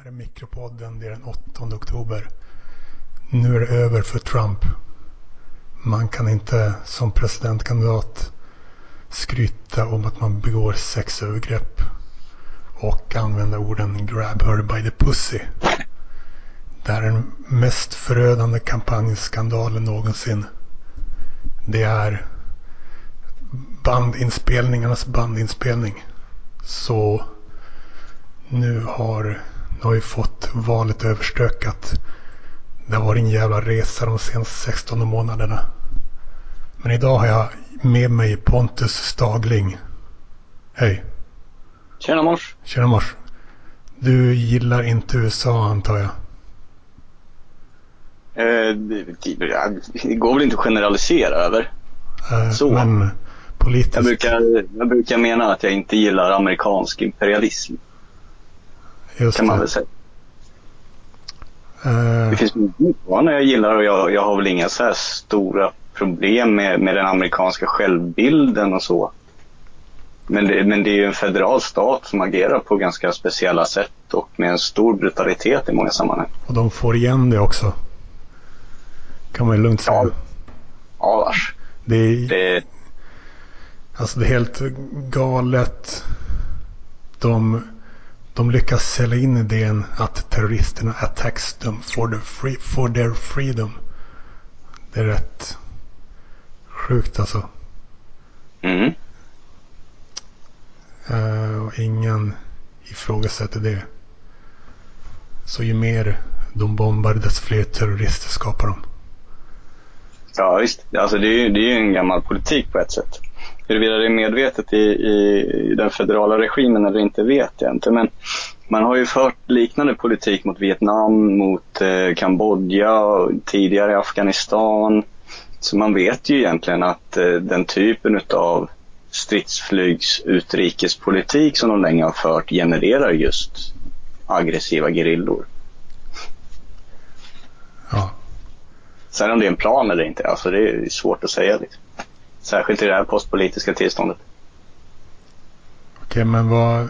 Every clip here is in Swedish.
här är Mikropodden. Det är den 8 oktober. Nu är det över för Trump. Man kan inte som presidentkandidat skryta om att man begår sexövergrepp och använda orden grab her by the pussy. Det här är den mest förödande kampanjskandalen någonsin. Det är bandinspelningarnas bandinspelning. Så nu har, nu har vi fått valet överstökat. Det har varit en jävla resa de senaste 16 månaderna. Men idag har jag med mig Pontus Stagling. Hej. Tjena mors. Tjena mors. Du gillar inte USA antar jag? Eh, det går väl inte att generalisera över. Eh, Så. Men politiskt? Jag brukar, jag brukar mena att jag inte gillar amerikansk imperialism. Just kan man det. väl säga. Eh, Det finns när jag gillar och jag, jag har väl inga så här stora problem med, med den amerikanska självbilden och så. Men det, men det är ju en federal stat som agerar på ganska speciella sätt och med en stor brutalitet i många sammanhang. och de får igen det också. Kan man ju lugnt säga. Ja. Ja, vars. Det är, Det, alltså det är helt galet. De, de lyckas sälja in idén att terroristerna attacks them for, the free, for their freedom. Det är rätt sjukt alltså. mm. Eh, och ingen ifrågasätter det. Så ju mer de bombar desto fler terrorister skapar de. Ja visst, alltså det är ju det är ju en gammal politik på ett sätt. Huruvida det är medvetet i, i, i den federala regimen eller inte vet jag inte. Men man har ju fört liknande politik mot Vietnam, mot eh, Kambodja och tidigare Afghanistan. Så man vet ju egentligen att eh, den typen av stridsflygs utrikespolitik som de länge har fört genererar just aggressiva gerillor. Ja. Sen om det är en plan eller inte, alltså det är svårt att säga. Liksom. Särskilt i det här postpolitiska tillståndet. Okej, men vad...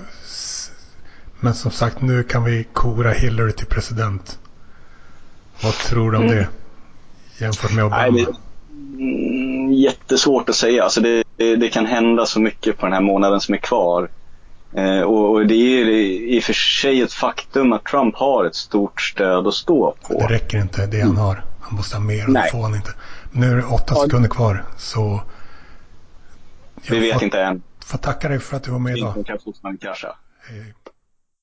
Men som sagt, nu kan vi kora Hillary till president. Vad tror du om det? Jämfört med Obama? Nej, det, mm, jättesvårt att säga. Alltså det, det, det kan hända så mycket på den här månaden som är kvar. Eh, och, och det är i och för sig ett faktum att Trump har ett stort stöd att stå Det på. räcker inte, det han har. Han måste ha mer och det får han inte. Nu är det åtta Ja. sekunder kvar, så... Vi vet får, inte än. får tacka dig för att du var med idag. Vintern kan fortfarande krascha. Hej.